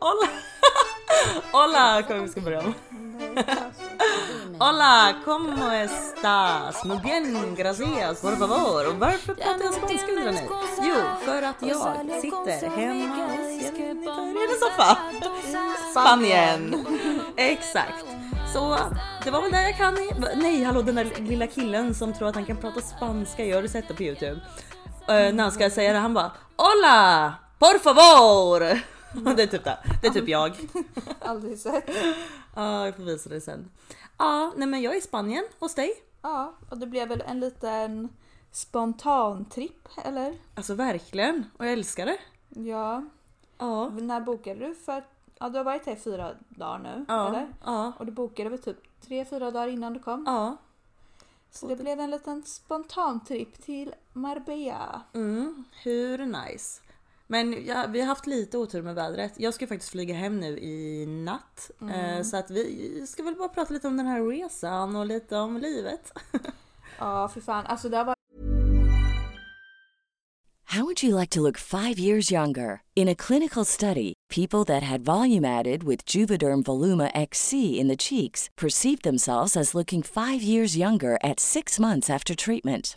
Hola! Hola! Kom vi ska börja om. Hola! como estás? Muy bien, gracias, por favor. Och varför pratar jag spanska undrar ni? Jo, för att jag sitter hemma hos Jennifer i en soffa. Spanien! Exakt. Så det var väl där jag kan. Nej, hallå den där lilla killen som tror att han kan prata spanska. Jag har sett det på Youtube? Uh, när han ska säga det, han bara Hola! Por favor! det är typ det. Det är typ jag. Aldrig sett. Ja, jag får visa det sen. Ja, nej men jag är i Spanien hos dig. Ja, och det blev väl en liten spontan tripp, eller? Alltså verkligen, och jag älskar det. Ja. Ja. När bokade du? För ja, du har varit här i fyra dagar nu, Ja, eller? ja, Och du bokade väl typ tre, fyra dagar innan du kom? ja. Så det blev en liten spontan tripp till Marbella. Mm, hur nice. Men ja, vi har haft lite otur med vädret. Jag ska faktiskt flyga hem nu i natt. Eh, så att vi ska väl bara prata lite om den här resan och lite om livet. Ja, för fan. Alltså det varit How would you like to look five years younger? In a clinical study, people that had volume added with Juvederm Voluma XC in the cheeks perceived themselves as looking five years younger at six months after treatment.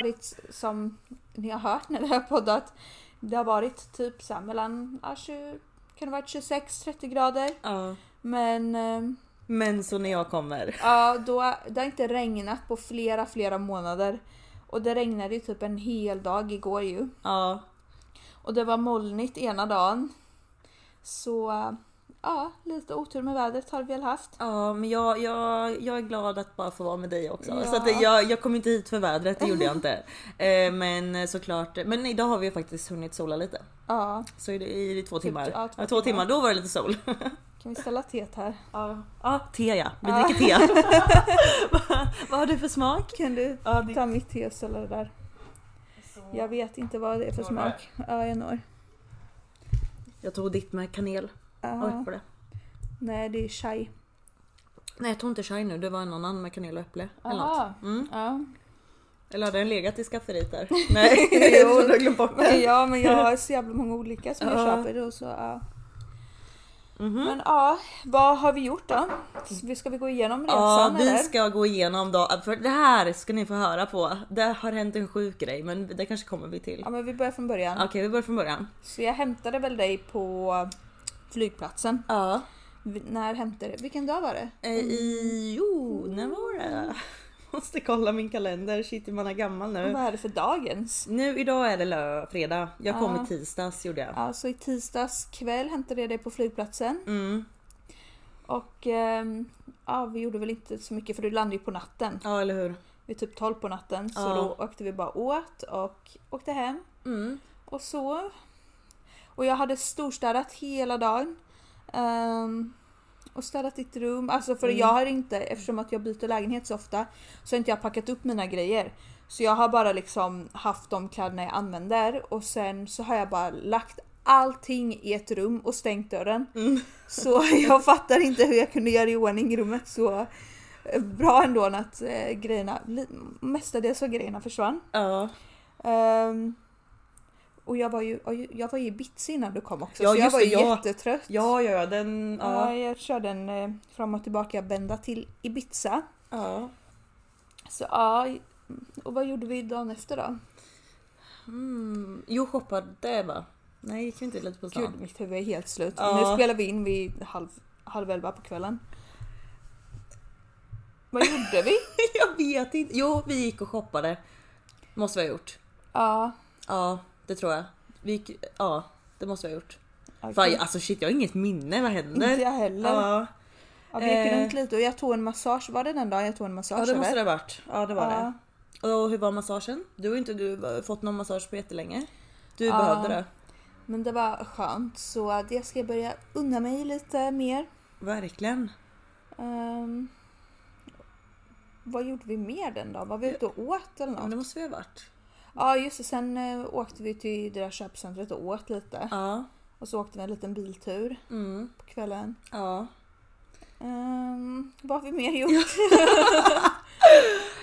varit som ni har hört när vi har poddat. Det har varit typ så här mellan ja, 20, kan det varit 26-30 grader. Ja. Men eh, Men så när jag kommer. ja, då, det har inte regnat på flera, flera månader. Och det regnade ju typ en hel dag igår ju. Ja, Och det var molnigt ena dagen. Så eh, ja, lite otur med vädret har vi väl haft. ja men jag, jag, jag är glad att bara få vara med dig också. Ja. Så att jag, jag kom inte hit för vädret, det gjorde jag inte. Eh, men såklart, men idag har vi faktiskt hunnit sola lite. Ja, Så i, i två timmar. ja, ja, två två, timmar. timmar, då var det lite sol. kan vi ställa teet här? Ja, ja te ja. Vi dricker te. vad, vad har du för smak? Kan du Ja, det- ta mitt te och ställa det där? Jag vet inte vad det är för smak. Ja, jag når. Jag tog ditt med kanel Ja. äpple. Nej, det är chai. Nej jag tog inte chai nu, det var en annan med kanel och äpple. Eller, Aha. något. Mm. Ja. eller hade den legat i skafferiet där? Nej, Jo. jag har glömt bort det. ja, men jag har så jävla många olika som jag Ja. köper. Och så, ja. Mhm. Men ja, vad har vi gjort då? Ska vi gå igenom resan Ja, vi eller? ska gå igenom då, för det här ska ni få höra på. Det har hänt en sjuk grej, men det kanske kommer vi till. Ja, men vi börjar från början. Okej, vi börjar från början. Så jag hämtade väl dig på flygplatsen. Ja, När hämtade du? Vilken dag var det? eh, i, jo, när var det? Måste kolla min kalender, shit man är gammal nu. Vad är det för dagens? Nu idag är det lö, fredag. Jag kom Ja. i tisdags gjorde jag. Ja, så i tisdags kväll hämtade jag dig på flygplatsen. Mm. Och ehm, ja, vi gjorde väl inte så mycket för du landade ju på natten. Ja, eller hur? Vid typ 12 på natten. Så Ja. då åkte vi bara åt och åkte hem. Mm. Och så. Och jag hade storstädat hela dagen. Ehm, och städat ditt rum. Alltså för jag har inte, eftersom att jag byter lägenhet så ofta, så har inte jag packat upp mina grejer. Så jag har bara liksom haft de kläderna jag använder och sen så har jag bara lagt allting i ett rum och stängt dörren. Så jag fattar inte hur jag kunde göra i ordning rummet så eh, bra ändå att eh, grejerna, mestadels av grejerna försvann. Ja. Ehm, och jag var ju jag var ju i Ibiza innan du kom också Ja, så jag var det, ju ja. jättetrött. Ja, ja, ja, den... Ja, Ja. jag körde en eh, fram och tillbaka vända till Ibiza. ja. Så ja, och vad gjorde vi dagen efter då? Mm. Jo, shoppade va? Nej, gick vi inte lite på Gud, stan? mitt huvud är helt slut. Ja. Nu spelar vi in vid halv, halv elva på kvällen. Vad gjorde vi? Jag vet inte. Jo, vi gick och shoppade. Måste vi ha gjort. Ja, Ja, det tror jag. Vi gick... Ja, det måste vi ha gjort. okej. Fan, jag- alltså shit, jag har inget minne. Vad händer? Inte jag heller. Ja, Ja, vi gick Eh. runt lite och jag tog en massage. Var det den dagen jag tog en massage? ja det måste eller? det ha varit. Ja, det var Ja. det. Och hur var massagen? Du har inte du fått någon massage på jättelänge. Du Ja. behövde det. Men det var skönt så det ska jag börja unna mig lite mer. Verkligen. Ehm, vad gjorde vi mer den dagen? Var vi ute och åt eller Ja, något? det måste vi ha varit. Ja just det, sen eh, åkte vi till det där köpcentret och åt lite. Ja. Och så åkte vi en liten biltur Mm. på kvällen. Ja. Um, vad har vi mer gjort?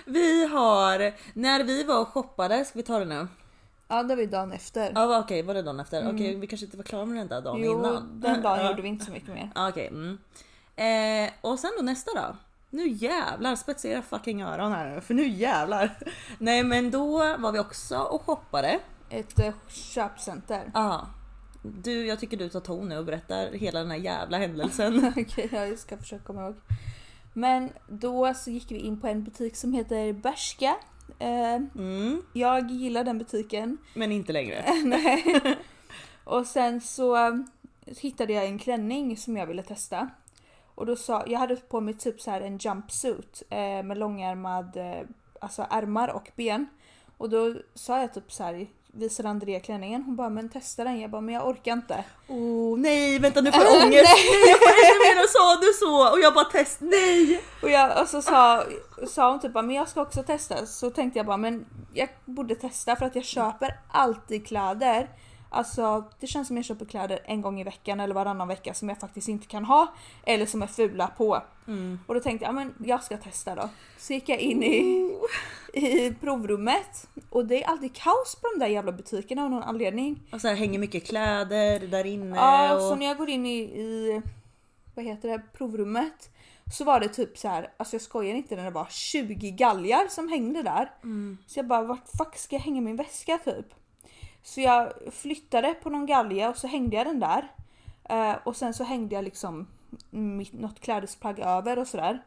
Vi har, när vi var och shoppade, ska vi ta det nu? ja det var ju dagen efter. Ja va, okej, var det dagen efter? Okej, vi kanske inte var klara med den där dagen Mm. jo, innan. den dagen gjorde vi inte så mycket mer. Ja, Okej. mm. eh, och sen då nästa dag. Nu jävlar, spetsa era fucking öron här för nu jävlar. Nej men då var vi också och shoppade. Ett eh, köpcenter. Ja. Du, jag tycker du tar ton nu och berättar hela den här jävla händelsen. Okej, jag ska försöka komma ihåg. Men då så gick vi in på en butik som heter Bershka. Eh, Mm, jag gillar den butiken. men inte längre. Nej. Och sen så hittade jag en klänning som jag ville testa. Och då sa, jag hade på mig typ så här en jumpsuit eh, med långärmad, eh, alltså ärmar och ben. Och då sa jag typ så här, visade Andrea klänningen, hon bara men testa den. Jag bara men jag orkar inte. Oh nej, vänta nu får jag ångest. nej, jag får ännu mer och sa du så och jag bara test, nej. Och, jag, och så sa, sa hon typ bara, men jag ska också testa. Så tänkte jag bara men jag borde testa för att jag köper alltid kläder. Alltså det känns som jag köper kläder en gång i veckan eller varannan vecka som jag faktiskt inte kan ha. Eller som är fula på. Och då tänkte jag, ja, men jag ska testa då. Så gick jag in i, i provrummet. Och det är alltid kaos på de där jävla butikerna av någon anledning. Och så här, hänger mycket kläder där inne. Ja, och... så när jag går in i, i vad heter det, provrummet så var det typ så här, alltså jag skojar inte när det var 20 galgar som hängde där. Så jag bara, vart fuck ska jag hänga min väska typ? Så jag flyttade på någon galge och så hängde jag den där. Eh, och sen så hängde jag liksom mitt, något klädesplagg över och sådär.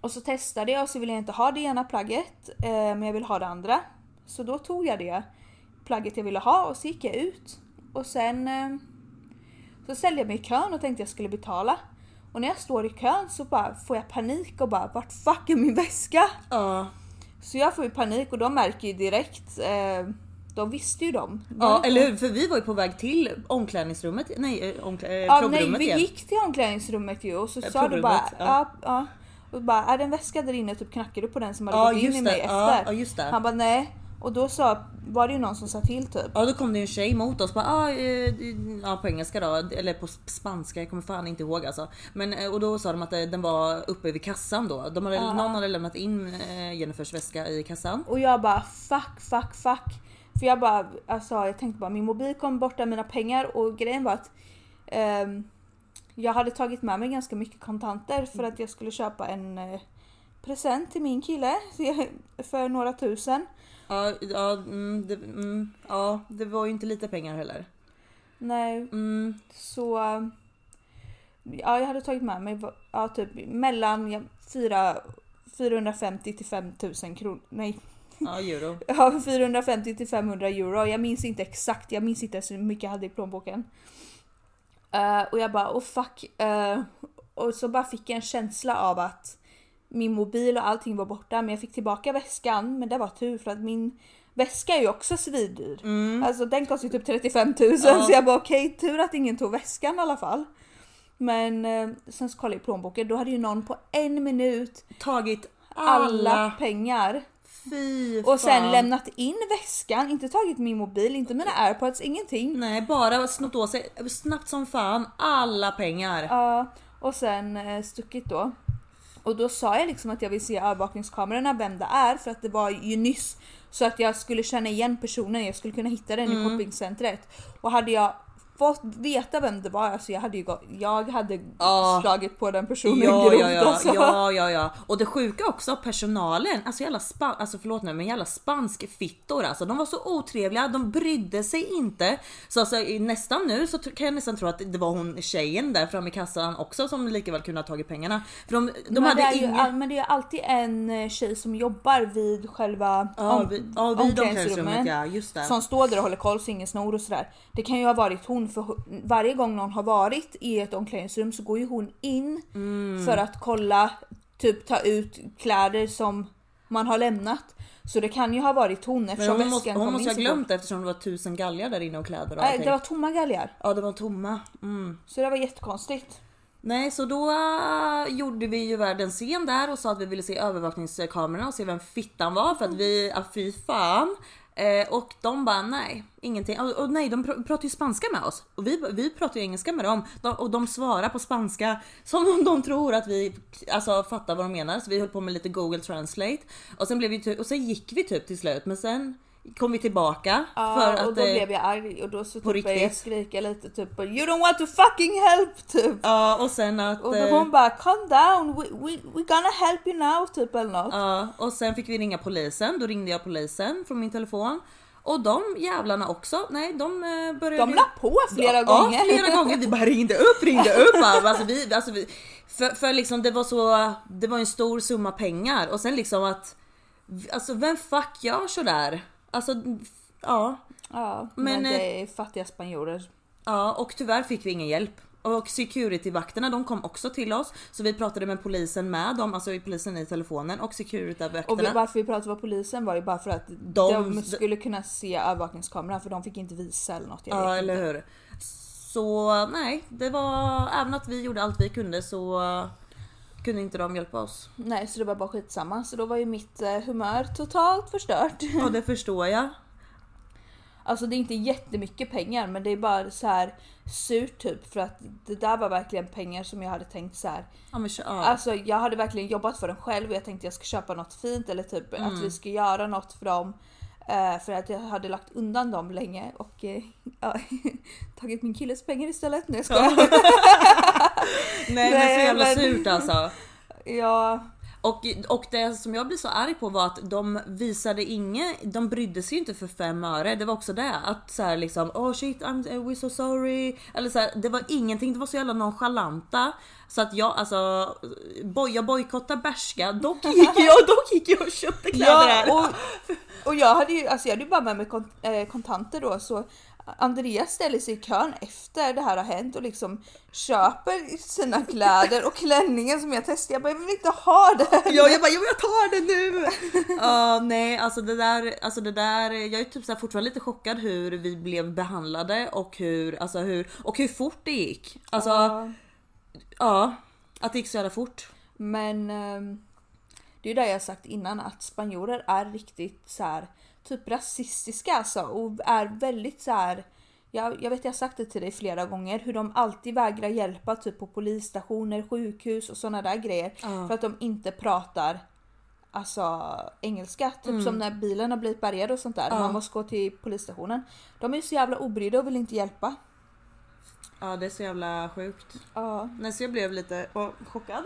Och så testade jag och så ville jag inte ha det ena plagget eh, men jag vill ha det andra. Så då tog jag det plagget jag ville ha och så gick jag ut. Och sen eh, så ställde jag mig i kön och tänkte jag skulle betala. Och när jag står i kön så bara får jag panik och bara vart fuck är min väska? Ja. Så jag får ju panik och de märker ju direkt. Eh, de visste ju de. ja, eller hur? För vi var ju på väg till omklädningsrummet, nej eh, omklä... eh, Ja, nej, vi igen. gick till omklädningsrummet ju och så Eh, sa du bara ja. ja. Ja, och bara är det en väska där inne? Typ knackade du på den som hade Ja, gått in i mig Ja, efter. ja, just det. Han bara nej. Och då sa, var det ju någon som sa till typ. Ja då kom det en tjej mot oss bara, ah, eh, ja, på engelska då, eller på spanska, jag kommer fan inte ihåg alltså. Men, och då sa de att den var uppe vid kassan då. De hade, Någon hade lämnat in Jennifers väska i kassan. Och jag bara fuck, fuck, fuck. För jag bara, alltså jag tänkte bara min mobil kom borta, mina pengar och grejen var att ehm, jag hade tagit med mig ganska mycket kontanter för att jag skulle köpa en eh, present till min kille för några tusen. Ja, ja, mm, det, mm, ja, det var ju inte lite pengar heller. Nej, Mm, så ja, jag hade tagit med mig ja, typ mellan ja, fyra, 450 till 5000 kronor. Nej, ja, euro. Ja, 450 till 500 euro. Jag minns inte exakt, jag minns inte ens hur mycket jag hade i plånboken. Eh, och jag bara, oh fuck. Eh, och så bara fick jag en känsla av att min mobil och allting var borta. Men jag fick tillbaka väskan. Men det var tur för att min väska är ju också svindyr. Alltså den kostar ju typ 35 000. Mm. Ja. Så jag bara okej, tur att ingen tog väskan i alla fall. Men eh, sen så kollade jag i plånboken, då hade ju någon på en minut Tagit alla alla, pengar. Fy Och sen fan. lämnat in väskan, inte tagit min mobil, inte mina airpods, ingenting. Nej, bara snott åt sig snabbt som fan alla pengar. Ja, och sen eh, stuckit då. Och då sa jag liksom att jag vill se övervakningskamerorna vem det är för att det var ju nyss Så att jag skulle känna igen personen, jag skulle kunna hitta den i shoppingcentret. Och hade jag fått veta vem det var, alltså jag hade ju gått, jag hade Ja. slagit på den personen Ja, grovt ja, ja, alltså. ja, ja, ja. Och det sjuka också, personalen, alltså jävla span, alltså förlåt nu men jävla spanskfittor alltså. De var så otrevliga, de brydde sig inte. Så alltså, nästan nu så kan jag nästan tro att det var hon tjejen där framme i kassan också som lika väl kunde ha tagit pengarna. För de, de men, hade det ju, all- men det är alltid en eh, tjej som jobbar vid själva Ja, om- vid, ja, vid omklädningsrummet ja, just det. Som står där och håller koll så ingen snor och sådär. Det kan ju ha varit hon för varje gång någon har varit i ett omklädningsrum så går ju hon in Mm. för att kolla, typ ta ut kläder som man har lämnat. Så det kan ju ha varit hon Men eftersom hon väskan måste, hon måste ha glömt fort. eftersom det var tusen galgar där inne och kläder och Nej, allting. det var tomma galgar. Ja det var tomma. Mm. Så det var jättekonstigt. Nej, så då äh, gjorde vi ju världens scen där och sa att vi ville se övervakningskamerorna och se vem fittan var för att vi, ah, fy fan. Eh, och de bara nej, ingenting. Och, och nej, de pr- pratar ju spanska med oss och vi, vi pratar ju engelska med dem de, och de svarar på spanska som om de tror att vi alltså, fattar vad de menar. Så vi höll på med lite google translate och sen blev vi typ, och sen gick vi typ till slut, men sen kom vi tillbaka Ja, för att och då eh, blev jag arg och då så typ började jag skrika lite typ You don't want to fucking help typ. Ja, och sen att Och då eh, hon bara calm down, we, we, we gonna help you now typ eller något. Ja, och sen fick vi ringa polisen. Då ringde jag polisen från min telefon. Och de jävlarna också, nej de eh, började... De la på flera ja, gånger. Ja, flera gånger. Vi bara ringde upp, ringde upp. va. Alltså vi, alltså vi, för, för liksom det var så, det var en stor summa pengar och sen liksom att, alltså vem fuck gör sådär? Alltså ja, Ja, men, Men, eh, det är fattiga spanjorer. ja och tyvärr fick vi ingen hjälp. Och securityvakterna de kom också till oss så vi pratade med polisen med dem, alltså polisen i telefonen och Och vi, securityvakterna. varför vi pratade med polisen var ju bara för att De- de, skulle kunna se övervakningskameran för de fick inte visa eller något. Ja eller inte. hur. Så nej, det var även att vi gjorde allt vi kunde så eh, kunde inte de hjälpa oss. Nej så det var bara skitsamma. Så då var ju mitt eh, humör totalt förstört. Och det förstår jag. Alltså det är inte jättemycket pengar men det är bara så här surt typ för att det där var verkligen pengar som jag hade tänkt så här. Ja, men, ja. Alltså jag hade verkligen jobbat för dem själv och jag tänkte jag ska köpa något fint eller typ att Mm. vi ska göra något för dem. eh, för att jag hade lagt undan dem länge och eh, ja, tagit min killes pengar istället. Nej jag skojar. nej, men så jävla men- surt alltså. Ja, Och, och det som jag blir så arg på var att de visade inget, de brydde sig inte för fem öre. Det var också det att så här liksom oh shit I'm, we're so sorry. Eller så här, det var ingenting, det var så jävla nonchalanta. Så att jag alltså, boj, jag bojkottade Bershka. Dock gick jag, dock gick jag och köpte kläder här. ja och, och jag hade ju alltså jag hade ju bara med mig eh, kontanter då så Andreas ställer sig i kön efter det här har hänt och liksom köper sina kläder och klänningen som jag testade. Jag bara jag vill inte ha det. Ja, jag bara, jo, jag tar det nu! Ja, nej, alltså det där, alltså det där, jag är typ så fortfarande lite chockad hur vi blev behandlade och hur, alltså hur, och hur fort det gick. Alltså, ja, Ja. att det gick så jävla fort. Men ehm, det är ju det jag sagt innan att spanjorer är riktigt så här typ rasistiska alltså och är väldigt så här. Jag, jag vet jag har sagt det till dig flera gånger hur de alltid vägrar hjälpa typ på polisstationer, sjukhus och sådana där grejer för att de inte pratar alltså engelska. Typ som när bilen har blivit bärgad och sånt där. Man måste gå till polisstationen. De är så jävla obrydda och vill inte hjälpa. Ja, det är så jävla sjukt. Ja. Nej, så jag blev lite åh, chockad.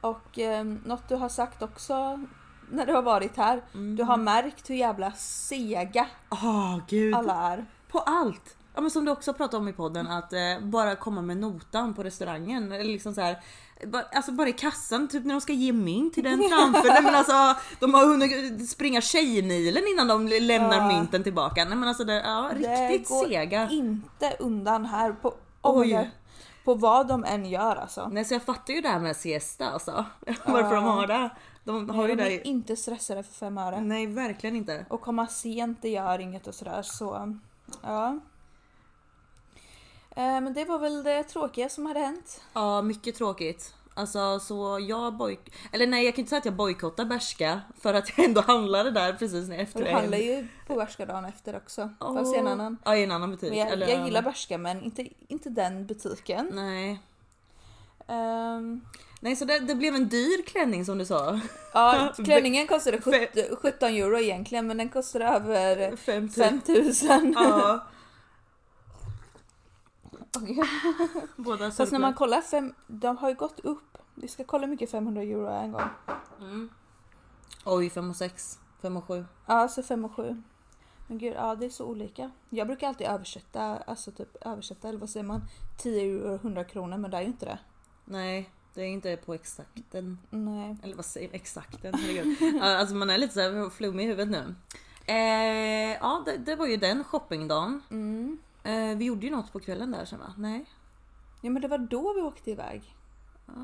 Och eh, något du har sagt också när du har varit här. Du har märkt hur jävla sega Åh gud. alla är. På allt. Ja, men som du också pratade om i podden att eh, bara komma med notan på restaurangen. Eller liksom så här, bara, alltså bara i kassan, typ när de ska ge mynt till den framför. Nej, men alltså, de har hunnit springa tjejmilen innan de lämnar Ja. mynten tillbaka. Nej, men alltså det, ja, riktigt det går sega. inte undan här på, Oj. På vad de än gör alltså. Nej, så jag fattar ju det här med siesta alltså. Varför de har det. De har Nej, ju de det. är inte stressade för fem öre. Nej, verkligen inte. Och komma sent det gör inget och sådär så ja. Eh, Men det var väl det tråkiga som hade hänt. Ja, mycket tråkigt. Alltså så jag boj... Eller nej jag kan inte säga att jag bojkottar Bershka för att jag ändå handlade där precis när efter du handlar ju på Värska dagen efter också. Fast i en annan. Ja i en annan butik. Men jag, Eller- jag gillar Bershka men inte, inte den butiken. Nej. Ehm, Nej så det, det blev en dyr klänning som du sa. ja, klänningen kostade 17, 17 euro egentligen men den kostade över 50. 5000. Ja. Båda Fast när man kollar, fem, de har ju gått upp. Vi ska kolla hur mycket 500 euro är en gång. Oj 5 och 6, 5 och 7. Ja, så 5 och 7. Men gud, ja det är så olika. Jag brukar alltid översätta, alltså typ översätta, eller vad säger man? 10 euro 100 kronor, men det är ju inte det. Nej det är inte på exakten. Nej. Eller vad säger exakten? Herregud. Ja, alltså man är lite så här flummig i huvudet nu. Eh, ja det, det var ju den shoppingdagen. Mm. Eh, vi gjorde ju något på kvällen där sen va? Nej? Ja men det var då vi åkte iväg. Ja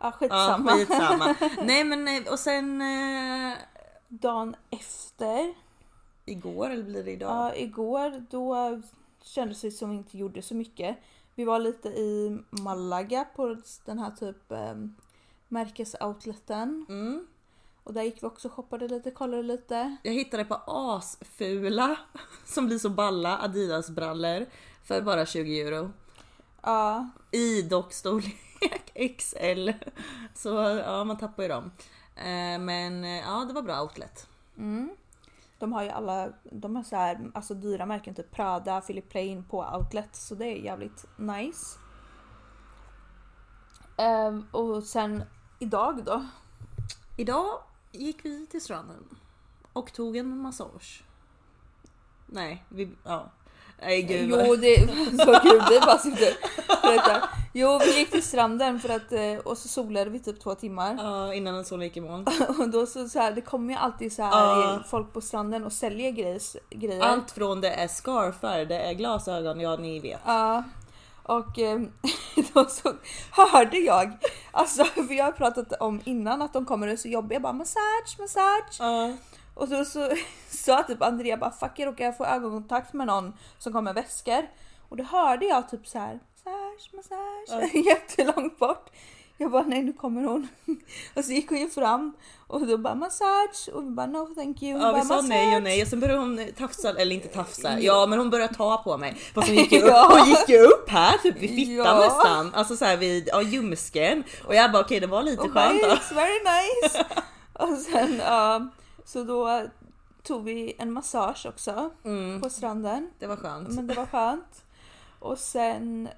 Ja skitsamma. skitsamma. Nej men eh, och sen eh, Dagen efter, igår eller blir det idag? ja igår, då kändes det som vi inte gjorde så mycket. Vi var lite i Malaga på den här typ eh, märkesoutleten. Mm. Och där gick vi också och shoppade lite, kollade lite. Jag hittade på asfula som blir så balla Adidas brallor för bara 20 euro. Ja, I dock storlek XL. Så ja, man tappar ju dem. Eh, Men eh, ja, det var bra outlet. Mm. De har ju alla, de har så här, alltså dyra märken, typ Prada, Philip Plain på outlet. Så det är jävligt nice. Um, och sen idag då? Idag gick vi till stranden och tog en massage. Nej, vi, ja. Nej gud. Jo det så kul, vi bara sitter berättar. Jo vi gick till stranden för att, eh, och så solade vi typ två timmar. Ja, innan solen gick i moln. Och då så, så här, det kommer ju alltid så här Ja. folk på stranden och säljer grejer. grejer. Allt från det är scarfar, det är glasögon, ja ni vet. Ja. Och eh, då så hörde jag, alltså för jag har pratat om innan att de kommer och är så jobbiga, jag bara massage, massage. Ja. Och då så sa typ Andrea bara fuck jag råkar få ögonkontakt med någon som kommer med väskor. Och då hörde jag typ så här massage, massage, jättelångt bort. Jag bara nej nu kommer hon. Och så gick hon ju fram och då bara massage och vi bara no thank you. Hon Ja vi bara, sa nej och nej och sen började hon tafsa, eller inte tafsa, ja men hon började ta på mig. Fast hon gick ju upp, hon gick ju upp här typ vid fittan Ja. nästan. Alltså såhär vid ja, ljumsken. Och jag bara okej det var lite Och bara, skönt då. It's very nice. och sen ja, så då tog vi en massage också Mm, på stranden. det var skönt. Men det var skönt. Och sen,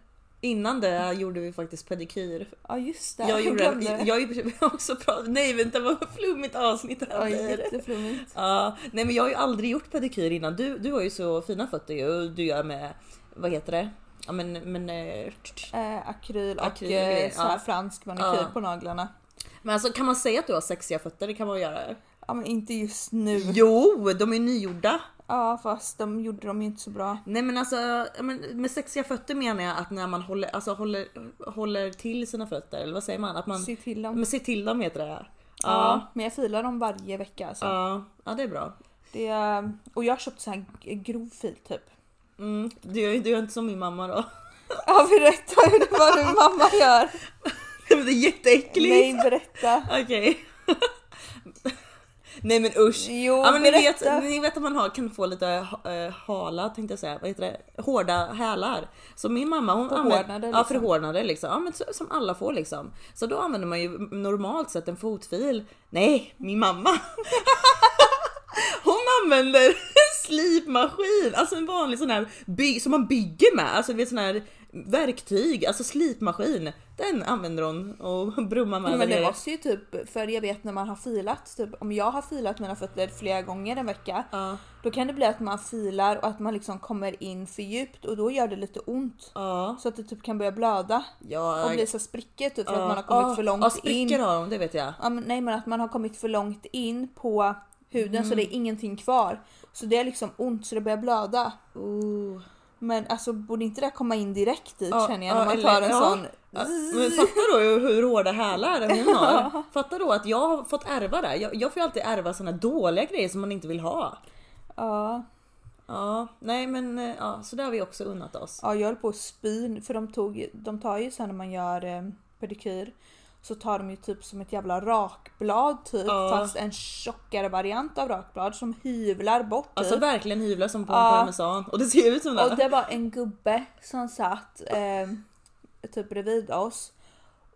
Innan det gjorde vi faktiskt pedikyr. ja just det. Jag gjorde jag, jag också pratat, nej vänta vad flummigt avsnitt det Ja, här blir. jätteflummigt. Ja, nej men jag har ju aldrig gjort pedikyr innan. Du, du har ju så fina fötter ju. Du gör med, vad heter det? Ja men, men, eh, Eh, akryl och Akryl eh, så här ja. fransk manikyr Ja. på naglarna. men alltså kan man säga att du har sexiga fötter? Det kan man göra. Ja men inte just nu. Jo, de är nygjorda. Ja fast de gjorde dem ju inte så bra. Nej men alltså men med sexiga fötter menar jag att när man håller, alltså håller, håller till sina fötter eller vad säger man? Att man Se till dem. men se till dem heter det. Ja, Ja, men jag filar dem varje vecka alltså. ja, ja det är bra. Det är, och jag har köpt så här grov fil typ. Mm, du, du gör inte som min mamma då. Ja berätta hur var din mamma gör. det är jätteäckligt. Nej berätta. Okej. Nej men usch. Jo, ja, men ni, vet, ni vet att man har, kan få lite uh, hala tänkte jag säga, vad heter det? Hårda hälar. Så min mamma hon Förhårdnade, använder, liksom. Ja förhårdnade liksom. Ja men så, som alla får liksom. Så då använder man ju normalt sett en fotfil. Nej, min mamma. Hon använder en slipmaskin, alltså en vanlig sån här bygg, som man bygger med, alltså vet sån här verktyg, alltså slipmaskin. Den använder hon och brummar med Men det nere. måste ju typ, för jag vet när man har filat, typ, om jag har filat mina fötter flera gånger en vecka, Ja. då kan det bli att man filar och att man liksom kommer in för djupt och då gör det lite ont. Ja. Så att det typ kan börja blöda Ja, och bli så sprickor typ för ja. att man har kommit för långt sprickor in. har de, det vet jag. Ja, men, nej men att man har kommit för långt in på huden så det Mm. är ingenting kvar. Så det är liksom ont så det börjar blöda. Oh. Men alltså borde inte det komma in direkt dit Ja, känner jag ja, när man eller- tar en ja. sån... Ja, Men fatta då hur hårda hälar hon har. Fatta då att jag har fått ärva det. Jag, jag får ju alltid ärva såna dåliga grejer som man inte vill ha. Ja, Ja, nej men eh, ja, så det har vi också unnat oss. ja jag höll på att spy för de, tog, de tar ju sen när man gör eh, pedikyr så tar de ju typ som ett jävla rakblad typ Ja. fast en tjockare variant av rakblad som hyvlar bort typ. Alltså verkligen hyvlar som på en Ja. parmesan. Och det ser ut som det. Och det var en gubbe som satt eh, typ bredvid oss.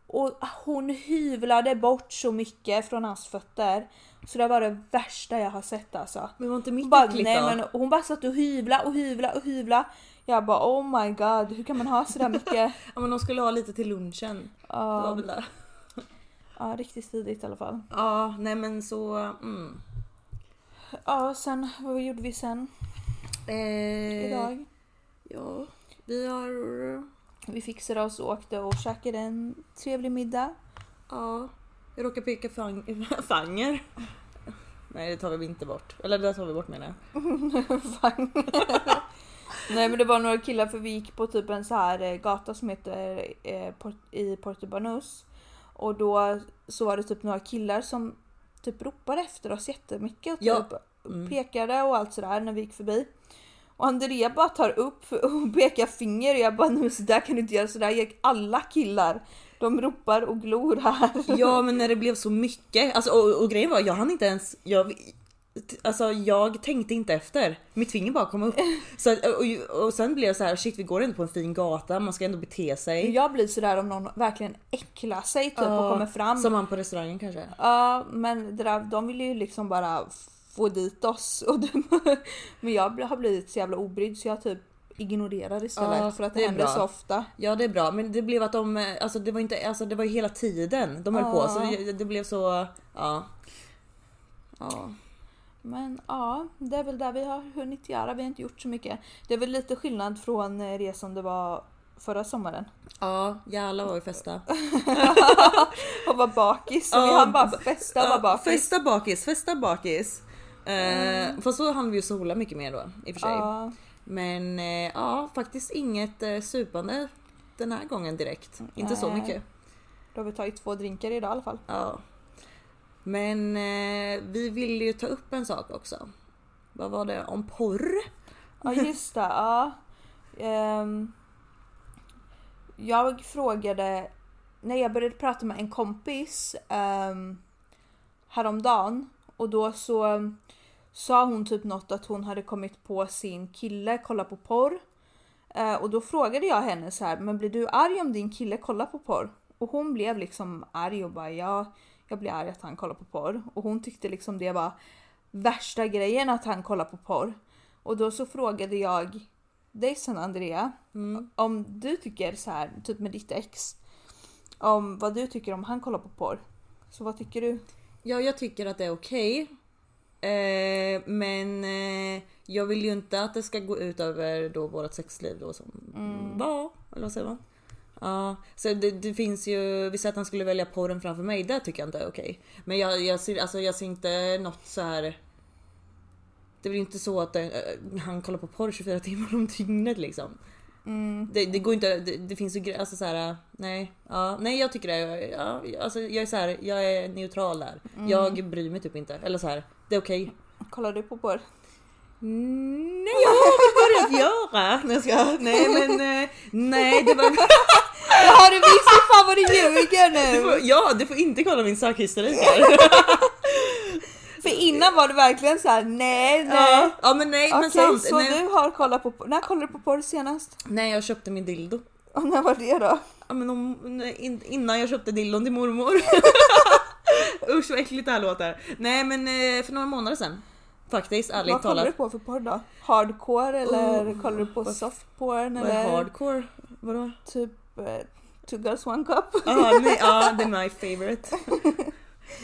Och hon hyvlade bort så mycket från hans fötter. Så det var det värsta jag har sett alltså. Men var inte mitt Bara, äckligt nej, då? men hon bara satt och hyvla och hyvla och hyvla. Jag bara oh my god, hur kan man ha sådär mycket? Ja men de skulle ha lite till lunchen. Det var väl det. Ja riktigt stiligt i alla fall. Ja, nej men så... Mm. Ja, sen vad gjorde vi sen Eh, idag? Ja, vi har... Vi fixade oss och åkte och käkade en trevlig middag. Ja, jag råkar peka fang, fanger. Nej det tar vi inte bort. Eller det tar vi bort menar jag. Nej men det var några killar för vi gick på typ en så här eh, gata som heter eh, Port- i Porto Banús. Och då så var det typ några killar som typ ropade efter oss jättemycket och Ja. typ pekade och allt sådär när vi gick förbi. Och Andrea bara tar upp och pekar finger och jag bara nu så där kan du inte göra sådär. Alla killar de ropar och glor här. Ja men när det blev så mycket. Alltså, och, och grejen var jag hann inte ens... Jag, alltså jag tänkte inte efter. Mitt finger bara kom upp. Så, och, och sen blev jag så här shit vi går ändå på en fin gata. Man ska ändå bete sig. Jag blir sådär om någon verkligen äcklar sig typ och Ja, kommer fram. Som man på restaurangen kanske. Ja, men det där, de vill ju liksom bara få dit oss. Och de, men jag har blivit så jävla obrydd så jag typ ignorerar istället Ja, för att det, det händer bra. så ofta. Ja det är bra men det blev att de, alltså det var inte, alltså det var ju hela tiden de höll på så det, det blev så, ja. Ja. Men ja, det är väl där vi har hunnit göra. Vi har inte gjort så mycket. Det är väl lite skillnad från eh, resan det var förra sommaren. Ja jävlar vad vi festa. Och var bakis. Så vi Ja, hann bara festa och Ja, vara bakis. Festa bakis, festa bakis. Eh, Fast så hann vi ju sola mycket mer då i och för sig. Ja, Men eh, ja faktiskt inget eh, supande den här gången direkt. Inte så Nej. mycket. då har vi tagit två drinkar idag i alla fall. Ja. Men eh, vi ville ju ta upp en sak också. Vad var det? Om porr? Ja just det, ja. Um, jag frågade, när jag började prata med en kompis um, häromdagen och då så sa hon typ något att hon hade kommit på sin kille kolla på porr. Uh, och då frågade jag henne så här, men blir du arg om din kille kollar på porr? Och hon blev liksom arg och bara ja, jag blir arg att han kollar på porr. Och hon tyckte liksom det var värsta grejen att han kollar på porr. Och då så frågade jag dig sen Andrea om du tycker så här, typ med ditt ex, om vad du tycker om han kollar på porr. Så vad tycker du? Ja, jag tycker att det är okej. Eh, men eh, jag vill ju inte att det ska gå ut över då vårt sexliv då som var, eller vad säger man? Ja, så det, det finns ju, vi säger att han skulle välja porren framför mig, det tycker jag inte är okej. Men jag, jag, ser, alltså, jag ser inte något så här. Det är väl inte så att eh, han kollar på porr 24 timmar om dygnet liksom. Det, det går inte, det, det finns ju alltså så här, nej, ja, nej jag tycker det, ja, alltså jag är så här, jag är neutral där. Jag bryr mig typ inte, eller så här, det är okej. Kollar du på porr? Nej jag har börjat göra. Nej, ska, nej men eh, nej det var... Har du visat fan vad du ljuger Du nu? får, ja du får inte kolla min sökhistorik här. För innan var det verkligen så här: nej nej. Ja, ja men nej Okej men sant. så nej, du har kollat på. När kollade du på porr senast? nej jag köpte min dildo. Och när var det då? Ja, men om, innan jag köpte dildon till mormor. Usch vad äckligt det här låter. Nej men eh, för några månader sedan. Faktiskt ärligt vad kollar talat. du på för porr då? Hardcore eller kollar du på softporn Vad är eller hardcore? Vadå? typ eh, two girls one cup? Ja, nej, ja, det är my favorite.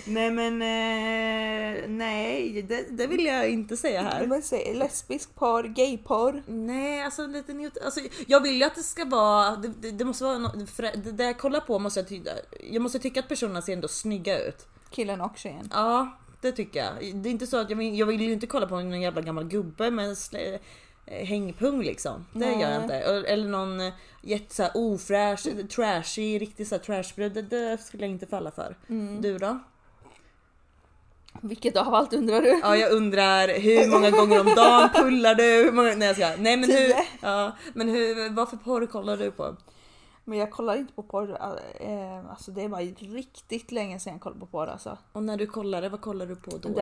nej men eh, nej, det, det vill jag inte säga här. Men säg lesbisk porr, gayporr. Nej, alltså lite neut- alltså, Jag vill ju att det ska vara, det, det, det måste vara no, det, det jag kollar på måste jag tycka, jag måste tycka att personerna ser ändå snygga ut. Killen och tjejen. Ja, det tycker jag. Det är inte så att jag vill, jag vill ju inte kolla på någon jävla gammal gubbe med en slä, eh, hängpung liksom. Det Nej. gör jag inte. Eller någon eh, jätte ofräsch, trashy, riktigt såhär trashbrud. Det, det skulle jag inte falla för. Du då? Vilket av allt undrar du? Ja jag undrar hur många gånger om dagen pullar du? Hur många, nej jag ska, nej men hur, ja, men hur, vad för porr kollar du på? Men jag kollar inte på porr. Eh, alltså det var riktigt länge sedan jag kollade på porr alltså. Och när du kollar det, vad kollar du på då?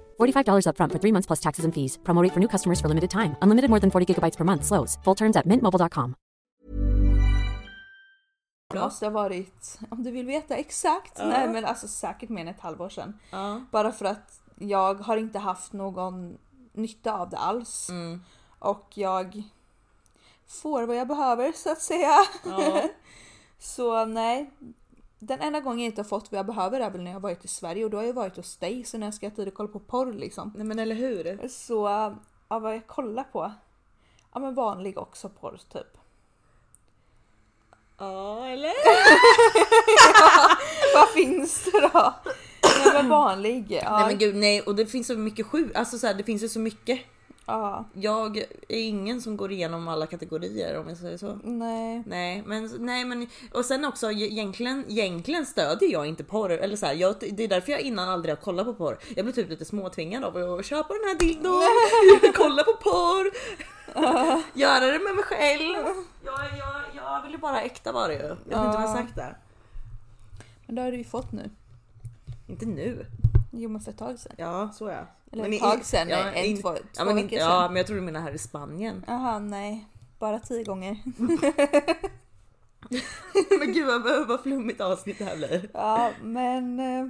$45 upfront for three months plus taxes and fees. Promo rate for new customers for limited time. Unlimited more than 40 gigabytes per month. Slows. Full terms at mintmobile.com. Det måste ha varit, om du vill veta exakt, nej men alltså säkert mer än ett halvår sedan. Bara för att jag har inte haft någon nytta av det alls. Och jag får vad jag behöver så att säga. så nej. Den enda gången jag inte har fått vad jag behöver är väl när jag varit i Sverige och då har jag varit hos dig så när jag ska ha tid att kolla på porr liksom. Nej men eller hur? Så ja, vad jag kollar på? Ja men vanlig också porr typ. Ja eller? Vad finns det då? Nej men vanlig. Ja, Nej men gud nej och det finns så mycket sju, alltså så här, det finns ju så mycket. Ja, Jag är ingen som går igenom alla kategorier om jag säger så. nej. Nej men, nej men och sen också egentligen, egentligen stödjer jag inte porr. Eller så här, jag, det är därför jag innan aldrig har kollat på porr. Jag blir typ lite småtvingad av att köpa den här dildon, kolla på porr, göra det med mig själv. Jag, jag, jag vill ju bara äkta vara det ju. Jag vet inte om jag sagt det. Men det har du ju fått nu. Inte nu. Jo men för ett tag sedan. Ja så ja. Eller i- ett tag sedan, ja, en, in- två, ja, två men, veckor sedan. ja men jag tror du menar här i Spanien. Jaha nej. Bara tio gånger. men gud vad, vad flummigt avsnitt det här blir. Ja men. eh,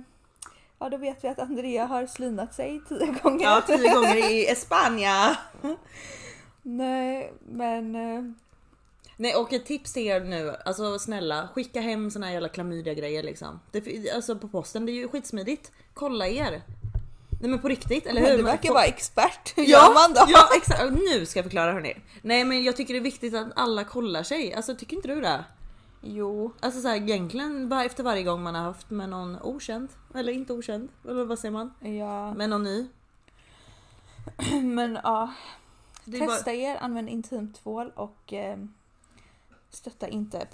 Ja då vet vi att Andrea har slinat sig tio gånger. Ja tio gånger i Espanja. Nej men. eh, Nej och ett tips till er nu, alltså snälla skicka hem såna här jävla klamydia grejer liksom. Det, alltså på posten, det är ju skitsmidigt. Kolla er. Nej men på riktigt, eller hur? Du verkar vara expert. Hur Ja, gör man då? ja exakt, nu ska jag förklara hörni. Nej men jag tycker det är viktigt att alla kollar sig, alltså tycker inte du det? Jo. Alltså så här, egentligen efter varje gång man har haft med någon okänd, eller inte okänd, eller vad säger man? Ja. Med någon ny. Men ja. Är bara- Testa er, använd intimtvål och eh, stötta inte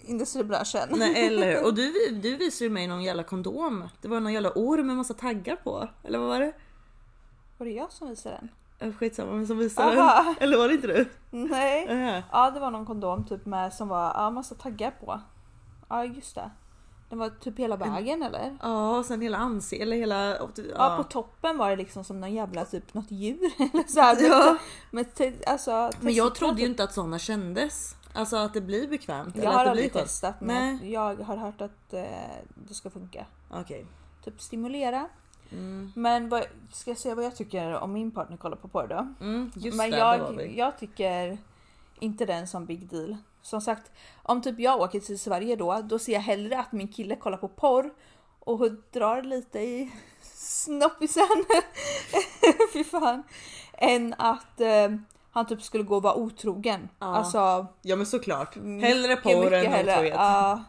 porrindustribranschen. Nej eller? Och du, du visade ju mig någon jävla kondom. Det var någon jävla orm med massa taggar på. Eller vad var det? Var det jag som visade den? Skitsamma vem som visade den. Eller var det inte du? Nej. Aha. Ja det var någon kondom typ med som var ja, massa taggar på. Ja just det. Den var typ hela vägen eller? Ja, och sen hela ansiktet, eller hela... Ja. Ja. på toppen var det liksom som någon jävla typ något djur eller så här. Ja. Med te- alltså, Men jag trodde ju inte att sådana kändes. Alltså att det blir bekvämt. eller Jag att har det aldrig blir skönt. testat Nej. men jag har hört att eh, det ska funka. Okej. Typ stimulera. Mm. Men vad, ska jag säga vad jag tycker om min partner kollar på porr då? Mm, just Men det, var jag, vi. jag tycker inte det är en sån big deal. Som sagt, om typ jag åker till Sverige då, då ser jag hellre att min kille kollar på porr och drar lite i snoppisen. Fy fan. Än att eh, han typ skulle gå och vara otrogen. Ja. Alltså Ja men såklart. Hellre porr än otrohet. Ja,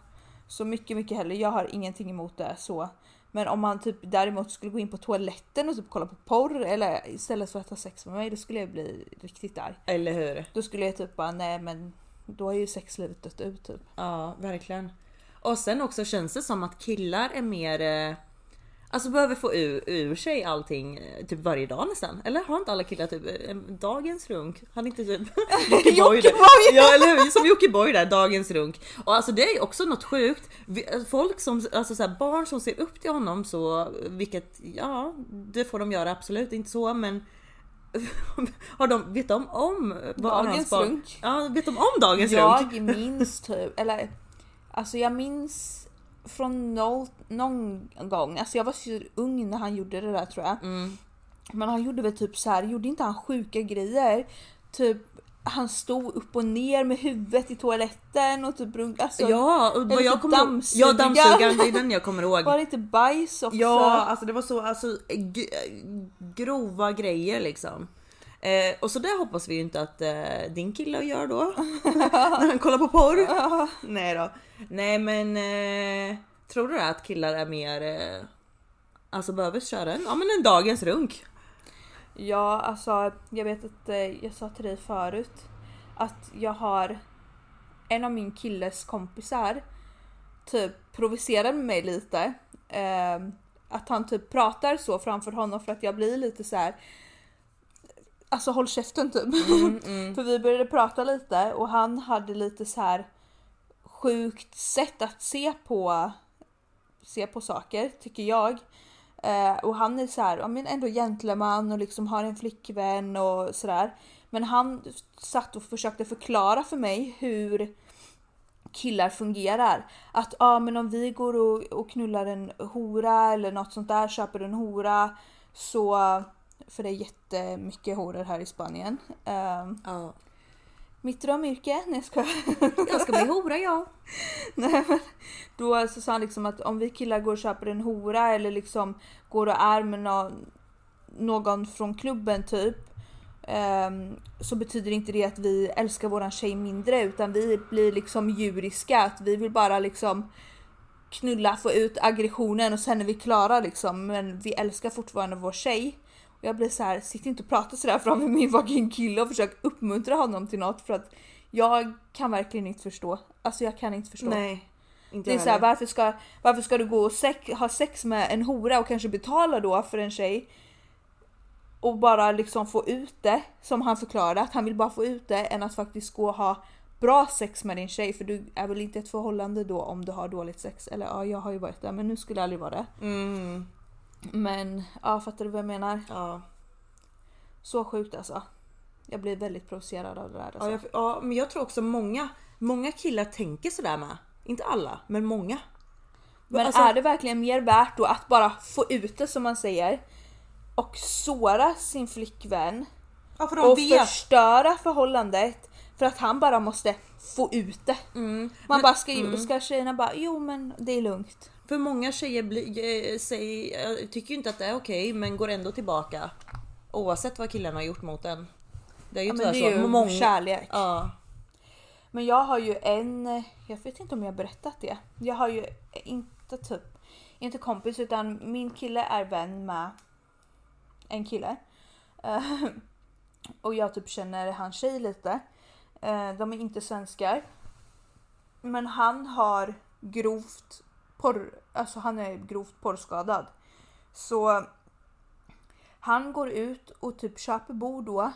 så mycket, mycket hellre. Jag har ingenting emot det så. Men om han typ däremot skulle gå in på toaletten och typ kolla på porr eller istället för att ha sex med mig då skulle jag bli riktigt arg. Eller hur? Då skulle jag typ bara nej men då har ju sexlivet dött ut typ. Ja, verkligen. Och sen också känns det som att killar är mer... eh, Alltså behöver få ur, ur sig allting eh, typ varje dag nästan. Eller har inte alla killar typ en dagens runk? Han inte typ Jockiboi där. Ja eller hur? Som Jockiboi där, dagens runk. Och alltså det är också något sjukt. Eh, Folk som, alltså så här, barn som ser upp till honom så, vilket ja, det får de göra absolut inte så men har de, vet de om vad Dagens runk? Ja, vet de om dagens runk? Jag minns typ, eller alltså jag minns från no, någon gång, alltså jag var så ung när han gjorde det där tror jag. Mm. Men han gjorde väl typ så här, gjorde inte han sjuka grejer? Typ han stod upp och ner med huvudet i toaletten och typ runk- alltså, Ja, och vad jag typ kommer ihåg. Ja, dammsugaren. dammsugaren, det är den jag kommer ihåg. Var det inte bajs också? Ja, alltså det var så alltså, grova grejer liksom. Eh, och så där hoppas vi ju inte att eh, din kille gör då. när han kollar på porr. Nej då. Nej men eh, tror du att killar är mer eh, alltså behöver köra en, ja, men en dagens runk? Ja, alltså jag vet att eh, jag sa till dig förut att jag har en av min killes kompisar typ provocerar med mig lite. Eh, att han typ pratar så framför honom för att jag blir lite så här. Alltså håll käften typ. för vi började prata lite och han hade lite så här sjukt sätt att se på se på saker tycker jag. Eh, och han är så här, ja, men ändå gentleman och liksom har en flickvän och sådär. Men han satt och försökte förklara för mig hur killar fungerar. Att ja men om vi går och, och knullar en hora eller något sånt där, köper en hora så för det är jättemycket horor här i Spanien. Um, Ja. mitt drömyrke? Nej jag skojar. Jag ska bli hora ja. Nej, men då så sa han liksom att om vi killar går och köper en hora eller liksom går och är med någon, någon från klubben typ. ehm, så betyder inte det att vi älskar våran tjej mindre utan vi blir liksom djuriska. Att vi vill bara liksom knulla, få ut aggressionen och sen är vi klara liksom. Men vi älskar fortfarande vår tjej. Och jag blir så här, sitt inte och prata sådär framför min fucking kille och försök uppmuntra honom till något för att jag kan verkligen inte förstå. Alltså jag kan inte förstå. Nej. Inte Det är jag så här, heller. varför, ska, varför ska du gå och sex, ha sex med en hora och kanske betala då för en tjej? Och bara liksom få ut det, som han förklarade, att han vill bara få ut det än att faktiskt gå och ha bra sex med din tjej. För du är väl inte ett förhållande då om du har dåligt sex? Eller ja, jag har ju varit där men nu skulle jag aldrig vara det. Mm, Men ja, fattar du vad jag menar? ja. Så sjukt alltså. Jag blir väldigt provocerad av det där. Alltså. Ja, jag, ja, men jag tror också många, många killar tänker sådär med. Inte alla, men många. Men Alltså- är det verkligen mer värt då att bara få ut det som man säger och såra sin flickvän Ja, för och vet. förstöra förhållandet för att han bara måste få ut det. Mm. Man bara ska ju, ska tjejerna bara jo men det är lugnt. För många tjejer bli, eh, säger, eh, tycker ju inte att det är okej men går ändå tillbaka. Oavsett vad killarna har gjort mot en. Det är ju Ja, tyvärr det är så. ju Många, kärlek. Ja. Men jag har ju en, jag vet inte om jag har berättat det. Jag har ju inte typ, inte kompis utan min kille är vän med en kille. Eh, och jag typ känner hans tjej lite. Eh, de är inte svenskar. Men han har grovt porr, alltså han är grovt porrskadad. Så han går ut och typ köper bord då.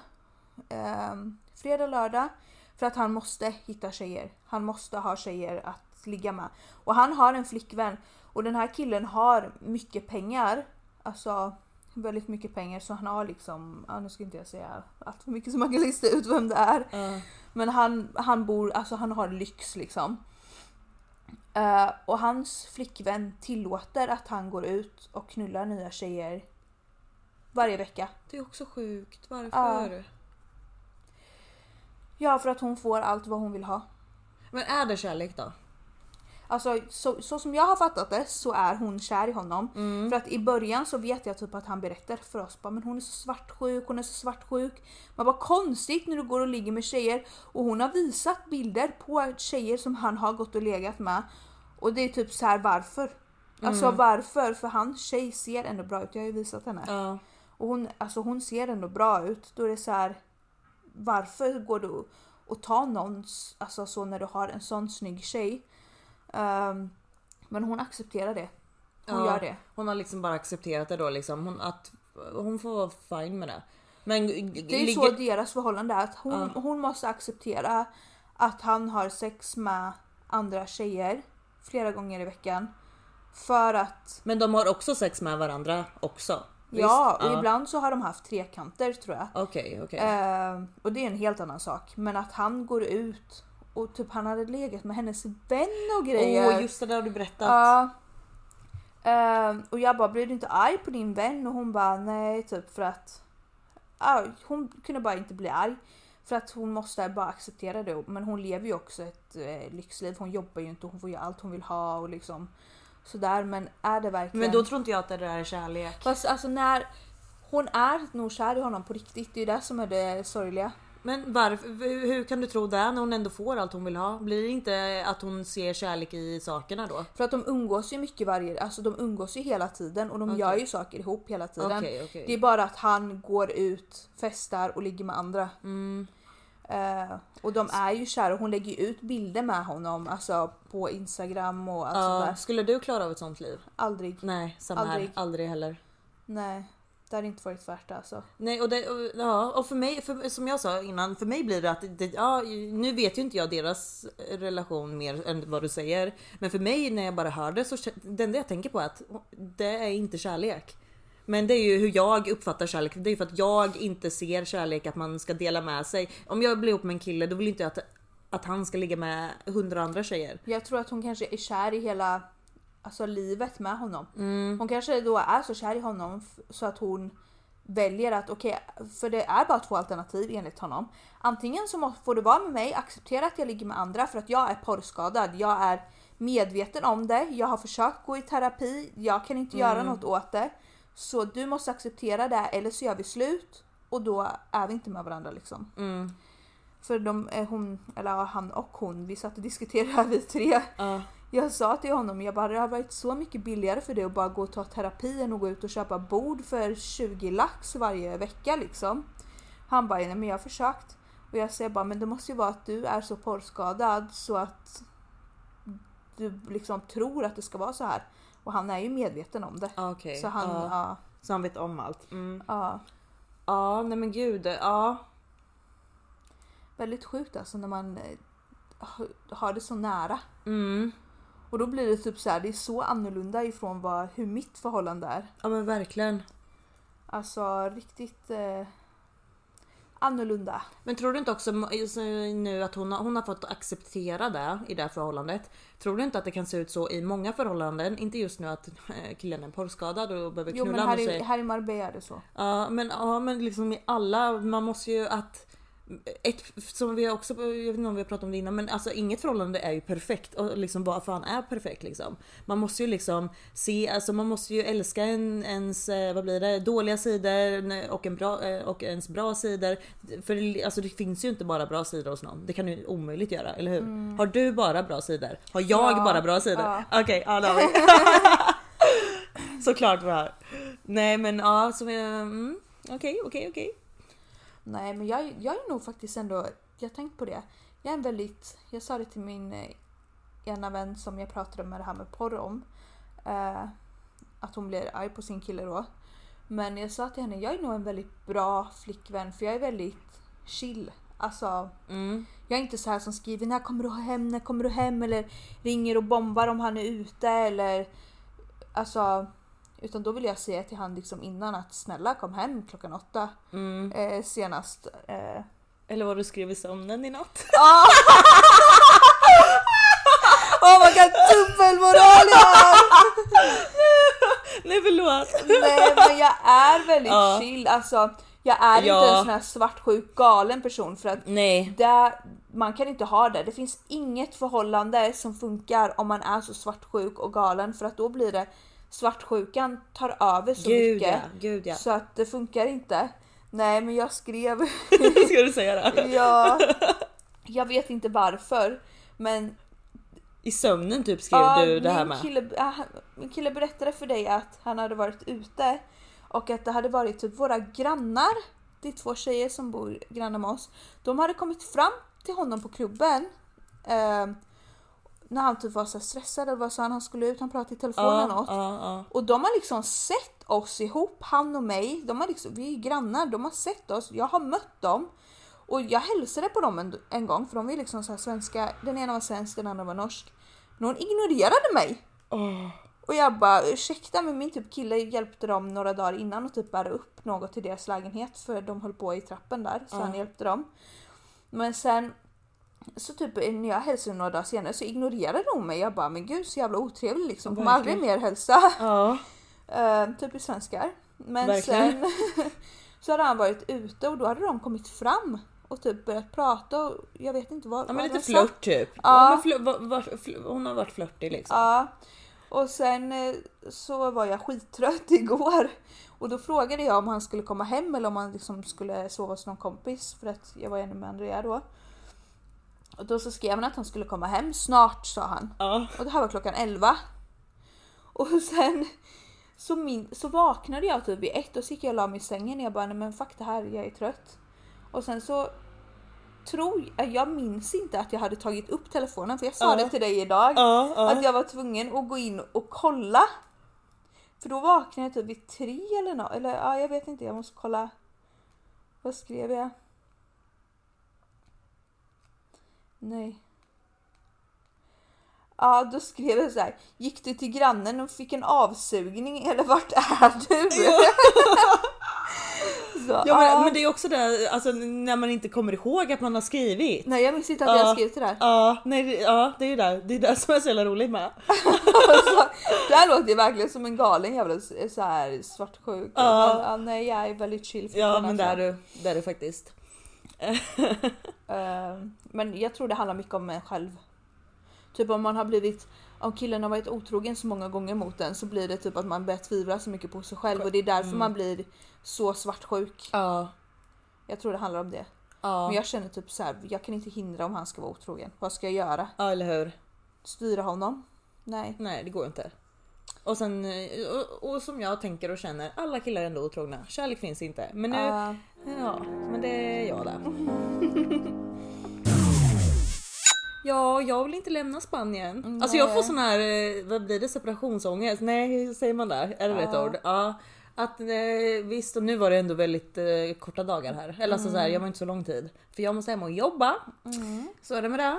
Eh, fredag, lördag. För att han måste hitta tjejer. Han måste ha tjejer att ligga med. Och han har en flickvän. Och den här killen har mycket pengar. Alltså väldigt mycket pengar. Så han har liksom, ja, nu ska inte jag säga allt för mycket så man kan lista ut vem det är. Ja. Men han, han bor, alltså han har lyx liksom. Eh, och hans flickvän tillåter att han går ut och knullar nya tjejer varje vecka. Det är också sjukt. Varför? Ja, för att hon får allt vad hon vill ha. Men är det kärlek då? Alltså så, så som jag har fattat det så är hon kär i honom. Mm. För att i början så vet jag typ att han berättar för oss bara, men hon är så svartsjuk, hon är så svartsjuk. Man bara konstigt när du går och ligger med tjejer och hon har visat bilder på tjejer som han har gått och legat med. Och det är typ så här varför? Alltså Mm. varför? För hans tjej ser ändå bra ut, jag har ju visat henne. Ja. Och hon, alltså hon ser ändå bra ut. Då är det så här. Varför går du och tar någons, alltså så när du har en sån snygg tjej. Ehm, men hon accepterar det. Hon Ja, gör det. Hon har liksom bara accepterat det då liksom. Hon, att hon får vara fine med det. Men Det är ju så deras förhållande är. Att hon, hon måste acceptera att han har sex med andra tjejer flera gånger i veckan. För att, Men de har också sex med varandra också? ja, Visst? och ibland så har de haft trekanter tror jag. Okej, okej. Eh, och det är en helt annan sak. Men att han går ut och typ han hade legat med hennes vän och grejer. Åh just det, där har du berättat. Ja. Ehm, och jag bara, blir du inte arg på din vän? Och hon bara, nej typ för att ja, hon kunde bara inte bli arg. För att hon måste bara acceptera det. Men hon lever ju också ett eh, lyxliv. Hon jobbar ju inte och hon får göra allt hon vill ha och liksom sådär. Men är det verkligen... Men då tror inte jag att det där är kärlek. Fast alltså när hon är nog kär i honom på riktigt. Det är ju det som är det sorgliga. Men varför, hur kan du tro det när hon ändå får allt hon vill ha? Blir det inte att hon ser kärlek i sakerna då? För att de umgås ju mycket varje, alltså de umgås ju hela tiden och de Okej. gör ju saker ihop hela tiden. Okej, okej. Det är bara att han går ut, festar och ligger med andra. Mm. Eh, och de är ju kära och hon lägger ju ut bilder med honom alltså på Instagram och allt sånt Ja, där. skulle du klara av ett sånt liv? Aldrig. Nej, samma Aldrig. här. Aldrig heller. Nej, det hade inte varit värt det alltså. Nej och, det, och, ja, och för mig, för, som jag sa innan, för mig blir det att det, ja, nu vet ju inte jag deras relation mer än vad du säger. Men för mig när jag bara hör det så det enda jag tänker på är att det är inte kärlek. Men det är ju hur jag uppfattar kärlek. Det är ju för att jag inte ser kärlek att man ska dela med sig. Om jag blir ihop med en kille då vill inte jag att, att han ska ligga med hundra andra tjejer. Jag tror att hon kanske är kär i hela alltså, livet med honom. Mm. Hon kanske då är så kär i honom så att hon väljer att okej, för det är bara två alternativ enligt honom. Antingen så får du vara med mig, acceptera att jag ligger med andra för att jag är porrskadad. Jag är medveten om det. Jag har försökt gå i terapi. Jag kan inte göra något åt det. Så du måste acceptera det eller så gör vi slut och då är vi inte med varandra liksom. För de, eh, hon, eller han och hon, vi satt och diskuterade här vi tre. Ja. Jag sa till honom, jag bara det har varit så mycket billigare för dig att bara gå och ta terapi än att gå ut och köpa bord för 20 lax varje vecka liksom. Han bara, nej men jag har försökt. Och jag säger bara, men det måste ju vara att du är så porrskadad så att du liksom tror att det ska vara så här. Och han är ju medveten om det. Okej. Så han, ja. ja. Så han vet om allt. Mm. ja. Ja, nej men gud. Ja. Väldigt sjukt alltså när man eh, har det så nära. Mm. Och då blir det typ så här, det är så annorlunda ifrån vad, hur mitt förhållande är. Ja men verkligen. Alltså riktigt eh, annorlunda. Men tror du inte också så nu att hon har, hon har fått acceptera det i det här förhållandet? Tror du inte att det kan se ut så i många förhållanden? Inte just nu att eh, killen är porrskadad och behöver Jo knulla men här med i, sig. här i Marbella är det så. Ja men, ja men liksom i alla, man måste ju att ett, som vi också, jag vet inte om vi har pratat om det innan, men alltså inget förhållande är ju perfekt och liksom vad fan är perfekt liksom. Man måste ju liksom se, alltså man måste ju älska en, ens, eh, vad blir det, dåliga sidor och, en bra, eh, och ens bra sidor. För alltså det finns ju inte bara bra sidor hos någon, det kan du omöjligt göra, eller hur? Har du bara bra sidor? Har jag Ja, bara bra sidor? ja. Okej, ja det har vi. Såklart vi har. Nej men ja, så mm, okej okej okej. Nej men jag, jag är nog faktiskt ändå, jag har tänkt på det. Jag är en väldigt, jag sa det till min eh, ena vän som jag pratade med det här med porr om. Eh, att hon blir arg på sin kille då. Men jag sa till henne, jag är nog en väldigt bra flickvän för jag är väldigt chill. Alltså, Mm. jag är inte så här som skriver när kommer du hem, när kommer du hem eller ringer och bombar om han är ute eller alltså utan då vill jag säga till han liksom innan att snälla kom hem klockan åtta Mm. eh, senast. Eh, Eller vad du skrev i sömnen i natt. Åh vad god dubbelmoral jag! Nej förlåt. Nej men jag är väldigt Ja. chill. Alltså, jag är Ja. inte en sån här svartsjuk galen person för att Nej. det, man kan inte ha det. Det finns inget förhållande som funkar om man är så svartsjuk och galen för att då blir det svartsjukan tar över så Gud ja, mycket. gud ja. Så att det funkar inte. Nej men jag skrev Ska du säga det? ja. Jag vet inte varför men I sömnen typ skrev Ja, du det här med. Kille, ah, min kille berättade för dig att han hade varit ute och att det hade varit typ våra grannar, det är två tjejer som bor grannar med oss. De hade kommit fram till honom på klubben. Eh, när han typ var så stressad eller vad sa han, han skulle ut, han pratade i telefon eller något. Och de har liksom sett oss ihop, han och mig. De har liksom, vi är grannar, de har sett oss. Jag har mött dem. Och jag hälsade på dem en, en gång för de är liksom så svenska. Den ena var svensk, den andra var norsk. Men hon ignorerade mig. Och jag bara ursäkta men min typ kille hjälpte dem några dagar innan och typ bära upp något till deras lägenhet för de höll på i trappen där så han hjälpte dem. Men sen så typ när jag hälsade några dagar senare så ignorerade hon mig. Jag bara men gud så jävla otrevlig liksom. Kommer aldrig mer hälsa. Ja. Uh, typ i svenskar. Men Verkligen. sen så hade han varit ute och då hade de kommit fram och typ börjat prata och jag vet inte vad. Ja men lite flört typ. Ja. hon har varit flörtig liksom. Ja. Och sen eh, så var jag skittrött igår och då frågade jag om han skulle komma hem eller om han liksom skulle sova hos någon kompis för att jag var ännu med Andrea då. Och då så skrev han att han skulle komma hem snart sa han. Ja. Och det här var klockan 11. Och sen så, min, så vaknade jag typ vid ett och så gick jag och la mig i sängen och jag bara nej men fuck det här, jag är trött. Och sen så tror jag, jag minns inte att jag hade tagit upp telefonen för jag sa Ja. det till dig idag. Ja, ja. Att jag var tvungen att gå in och kolla. För då vaknade jag typ vid tre eller något. Eller ja, jag vet inte, jag måste kolla. Vad skrev jag? Nej. Ja, då skrev jag så här. Gick du till grannen och fick en avsugning eller vart är du? så, Ja, men, men det är också det alltså, när man inte kommer ihåg att man har skrivit. Nej, jag minns inte att jag Ja. skrev till det här. Ja, nej, det- ja, det är ju där. Det är det som är så jävla roligt med. Det här låter ju verkligen som en galen jävla så här svartsjuk. Ja. Ja, nej, jag är väldigt chill. Ja, men det är du. Det är du faktiskt. Eh, Men jag tror det handlar mycket om en själv. Typ om man har blivit, om killen har varit otrogen så många gånger mot en så blir det typ att man börjar tvivla så mycket på sig själv och det är därför man blir så svartsjuk. Ja. Jag tror det handlar om det. Ja, Men jag känner typ så här, jag kan inte hindra om han ska vara otrogen. Vad ska jag göra? ja eller hur. Styra honom? Nej. Nej, det går inte. Och sen, eh, och, och som jag tänker och känner, alla killar är ändå otrogna. Kärlek finns inte. Men nu, Ja. ja, men det är jag där. Ja, jag vill inte lämna Spanien. Alltså jag får sån här, eh, vad blir det, separationsångest? Nej, säger man där? Är det rätt ord? Ja. Att eh, visst, och nu var det ändå väldigt eh, korta dagar här. Eller alltså så här, jag var inte så lång tid. För jag måste hem och jobba. Så är det med det.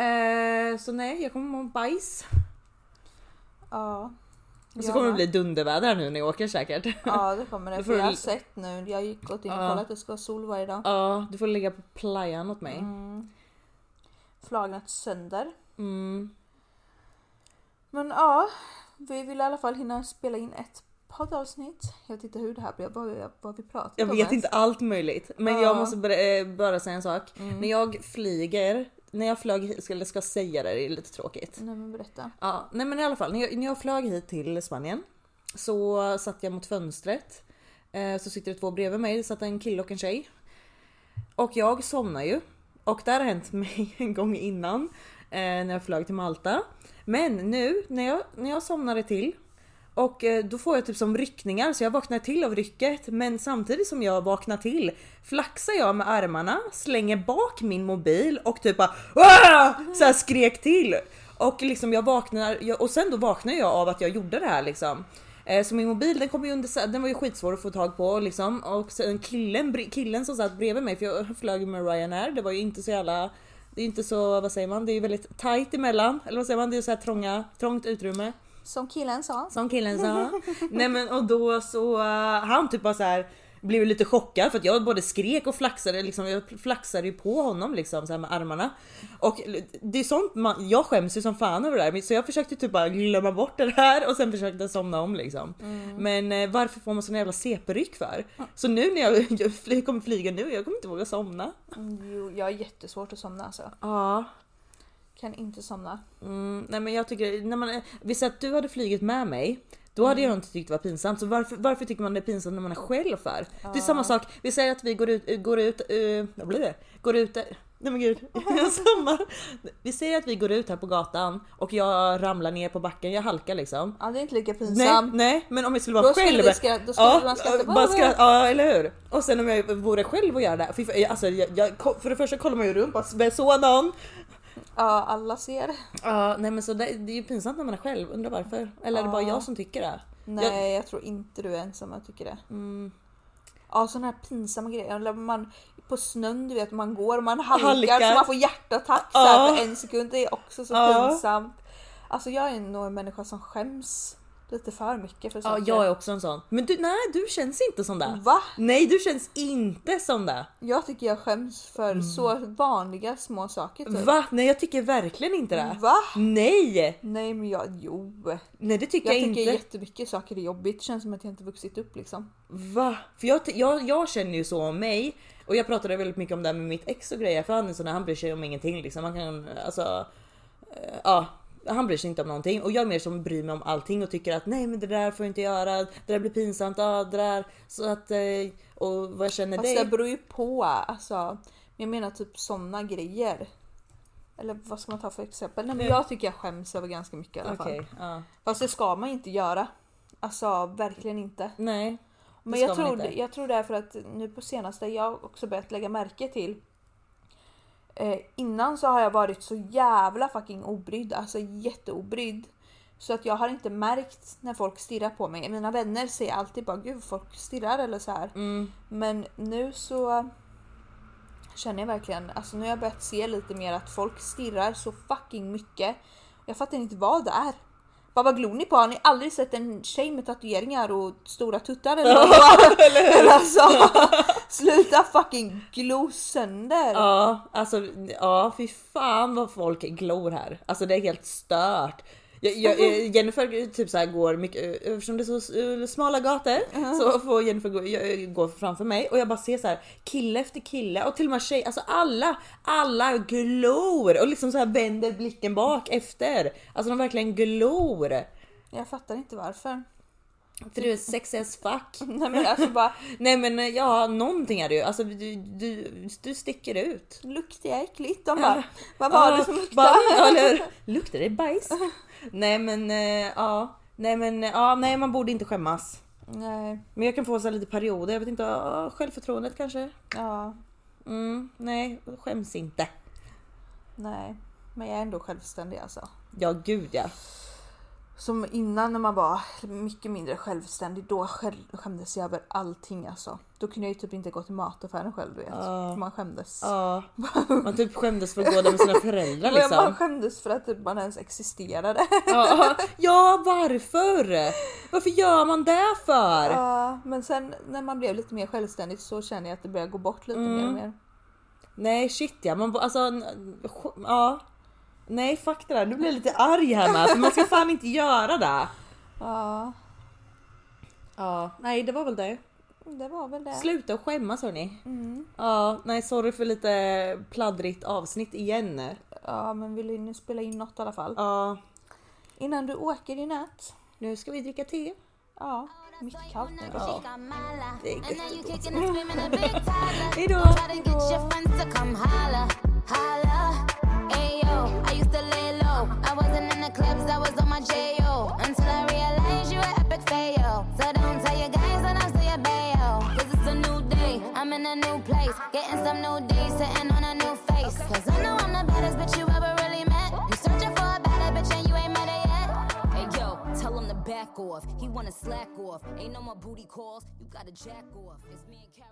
Eh, så nej, jag kommer må bajs. Ja. Och så Jag kommer det bli dunderväder här nu när jag åker säkert. Ja det kommer det. För jag har sett nu, jag gick gått in och Ja. kollat att det ska vara sol varje dag. Ja, du får ligga på playan åt mig. Flagnat sönder. Mm. Men ja, vi vill i alla fall hinna spela in ett poddavsnitt. Jag vet inte hur det här blev, vad, vad vi pratar Jag om vet ens. inte allt möjligt, men Ja. Mm. jag måste bara, eh, bara säga en sak. När jag flyger, när jag flög hit, eller ska säga det, det är lite tråkigt. Nej men berätta. Ja, nej men i alla fall, när jag, när jag flög hit till Spanien så satt jag mot fönstret. Eh, så sitter det två bredvid mig, det satt en kille och en tjej. Och jag somnar ju. Och det har hänt mig en gång innan eh, när jag flög till Malta. Men nu när jag, när jag somnade till och eh, då får jag typ som ryckningar så jag vaknar till av rycket men samtidigt som jag vaknar till flaxar jag med armarna, slänger bak min mobil och typ bara "Åh!" så här skrek till. Och liksom jag vaknar och sen då vaknar jag av att jag gjorde det här liksom. Eh, så min mobil den kom ju under, den var ju skitsvår att få tag på liksom och sen killen, killen som satt bredvid mig för jag flög med Ryanair, det var ju inte så jävla det är inte så, vad säger man, det är ju väldigt tight emellan. Eller vad säger man, det är så här trånga, trångt utrymme. Som killen sa. Som killen sa. Nej men och då så uh, han typ bara så här blev lite chockad för att jag både skrek och flaxade liksom. Jag flaxade ju på honom liksom så här med armarna. Och det är sånt man, jag skäms ju som fan över det där. Så jag försökte typ bara glömma bort det här och sen försökte somna om liksom. Men eh, varför får man sån jävla CP-ryck för? Så nu när jag, jag fly, kommer flyga nu, jag kommer inte våga somna. Mm, Jo, jag har jättesvårt att somna alltså. Ja. Kan inte somna. Mm, nej men jag tycker, när man, vi säger att du hade flugit med mig, då hade jag inte tyckt det var pinsamt. Så varför, varför tycker man det är pinsamt när man är själv för? Det är samma sak, vi säger att vi går ut, går ut, uh, vad blir det? Går ut, nej men gud, samma. Vi säger att vi går ut här på gatan och jag ramlar ner på backen, jag halkar liksom. Ja det är inte lika Nej, pinsamt. nej, men om jag skulle vara Då skulle själv. vi skratta- då skulle man skratta, bara "Vad, skratta, ja eller hur? Och sen om jag vore själv och göra det fan, alltså, jag, jag, för det första kollar man ju runt, bara så någon. Ja, alla ser. Ja, nej men så det, det är ju pinsamt när man är själv, undrar varför? Eller är det bara jag som tycker det? Nej, jag, tror inte du är ensam jag tycker det. Mm. Ja, sådana här pinsamma grejer. Eller man, på snön, du vet, man går och man halkar, Halkar. så man får hjärtattack så Ja. här för en sekund. Det är också så Ja. pinsamt. Alltså jag är nog en människa som skäms lite för mycket för Ja, saker. jag är också en sån. Men du, nej, du känns inte som det. Va? Nej, du känns inte som det. Jag tycker jag skäms för så vanliga små saker typ. Mm. Va? Nej, jag tycker verkligen inte det. Va? Nej! Nej men jag, jo. Nej, det tycker Jag jag, tycker inte. jättemycket saker är jobbigt. Det känns som att jag inte vuxit upp liksom. Va? För jag, jag, jag känner ju så om mig och jag pratade väldigt mycket om det här med mitt ex och grejer för han är sån här, han bryr sig om ingenting liksom. Han kan alltså, eh, ja. Han bryr sig inte om någonting och jag är mer som bryr mig om allting och tycker att nej men det där får jag inte göra, det där blir pinsamt, ah, det där så att eh, och vad jag känner Fast dig. det beror ju på. Alltså, jag menar typ såna grejer. Eller vad ska man ta för exempel? Nej, men jag tycker jag skäms över ganska mycket i alla fall. ja. Fast det ska man inte göra. Alltså verkligen inte. Nej. Men det jag tror, inte. jag tror därför att nu på senaste jag också börjat lägga märke till eh, Innan så har jag varit så jävla fucking obrydd, alltså jätteobrydd. Så att jag har inte märkt när folk stirrar på mig. Mina vänner säger alltid bara gud folk stirrar eller så här. Mm. Men nu så känner jag verkligen, alltså nu har jag börjat se lite mer att folk stirrar så fucking mycket. Jag fattar inte vad det är. Bara vad glor ni på? Har ni aldrig sett en tjej med tatueringar och stora tuttar eller vad? eller alltså, sluta fucking glo sönder. Ja, alltså ja, fy fan vad folk glor här. Alltså det är helt stört. Jag, jag, eh, Jennifer typ så här går mycket, eh, eftersom det är så eh, smala gator så får Jennifer gå, jag- gå framför mig och jag bara ser så här kille efter kille och till och med tjej, alltså alla, alla glor och liksom så här vänder blicken bak efter. Alltså de verkligen glor. Jag fattar inte varför. För du är sexy as fuck. Nej men alltså bara Nej men ja, någonting är det ju. Alltså du, du, du sticker ut. luktar jag äckligt? De bara, vad var det som luktade? Bara, eller? Luktar det bajs? Nej men eh, ja, nej men eh, ja, nej man borde inte skämmas. Nej, Men jag kan få så här lite perioder, jag vet inte, ja, självförtroendet kanske? ja, Mm, nej, skäms inte. nej. Men jag är ändå självständig alltså. Ja gud ja. Som innan när man var mycket mindre självständig, då skämdes jag över allting alltså. Då kunde jag ju typ inte gå till mataffären själv du vet. Man skämdes. ja. Man typ skämdes för att gå där med sina föräldrar Men Man liksom. skämdes för att typ man ens existerade. Ja, ja varför? Varför gör man det för? Ja, men sen när man blev lite mer självständig så känner jag att det börjar gå bort lite mer och mer. Nej shit ja, man alltså ja. Nej fuck det där, nu blir jag lite arg här med för man ska fan inte göra det. Ja, Ja, nej det var väl det. Det var väl det. Sluta och skämmas hörni. Ja, nej sorry för lite pladdrigt avsnitt igen. Ja, men vill ni spela in något i alla fall? Ja, Innan du åker i nät. nu ska vi dricka te. Ja, mitt kallt nu. Ja, det är gött det då. Hejdå! Some new days, sitting on a new face. Cause I know I'm the baddest bitch you ever really met. You searching for a better bitch and you ain't met her yet. Hey yo, tell him to back off. He wanna slack off. Ain't no more booty calls. You gotta jack off. It's me and Carol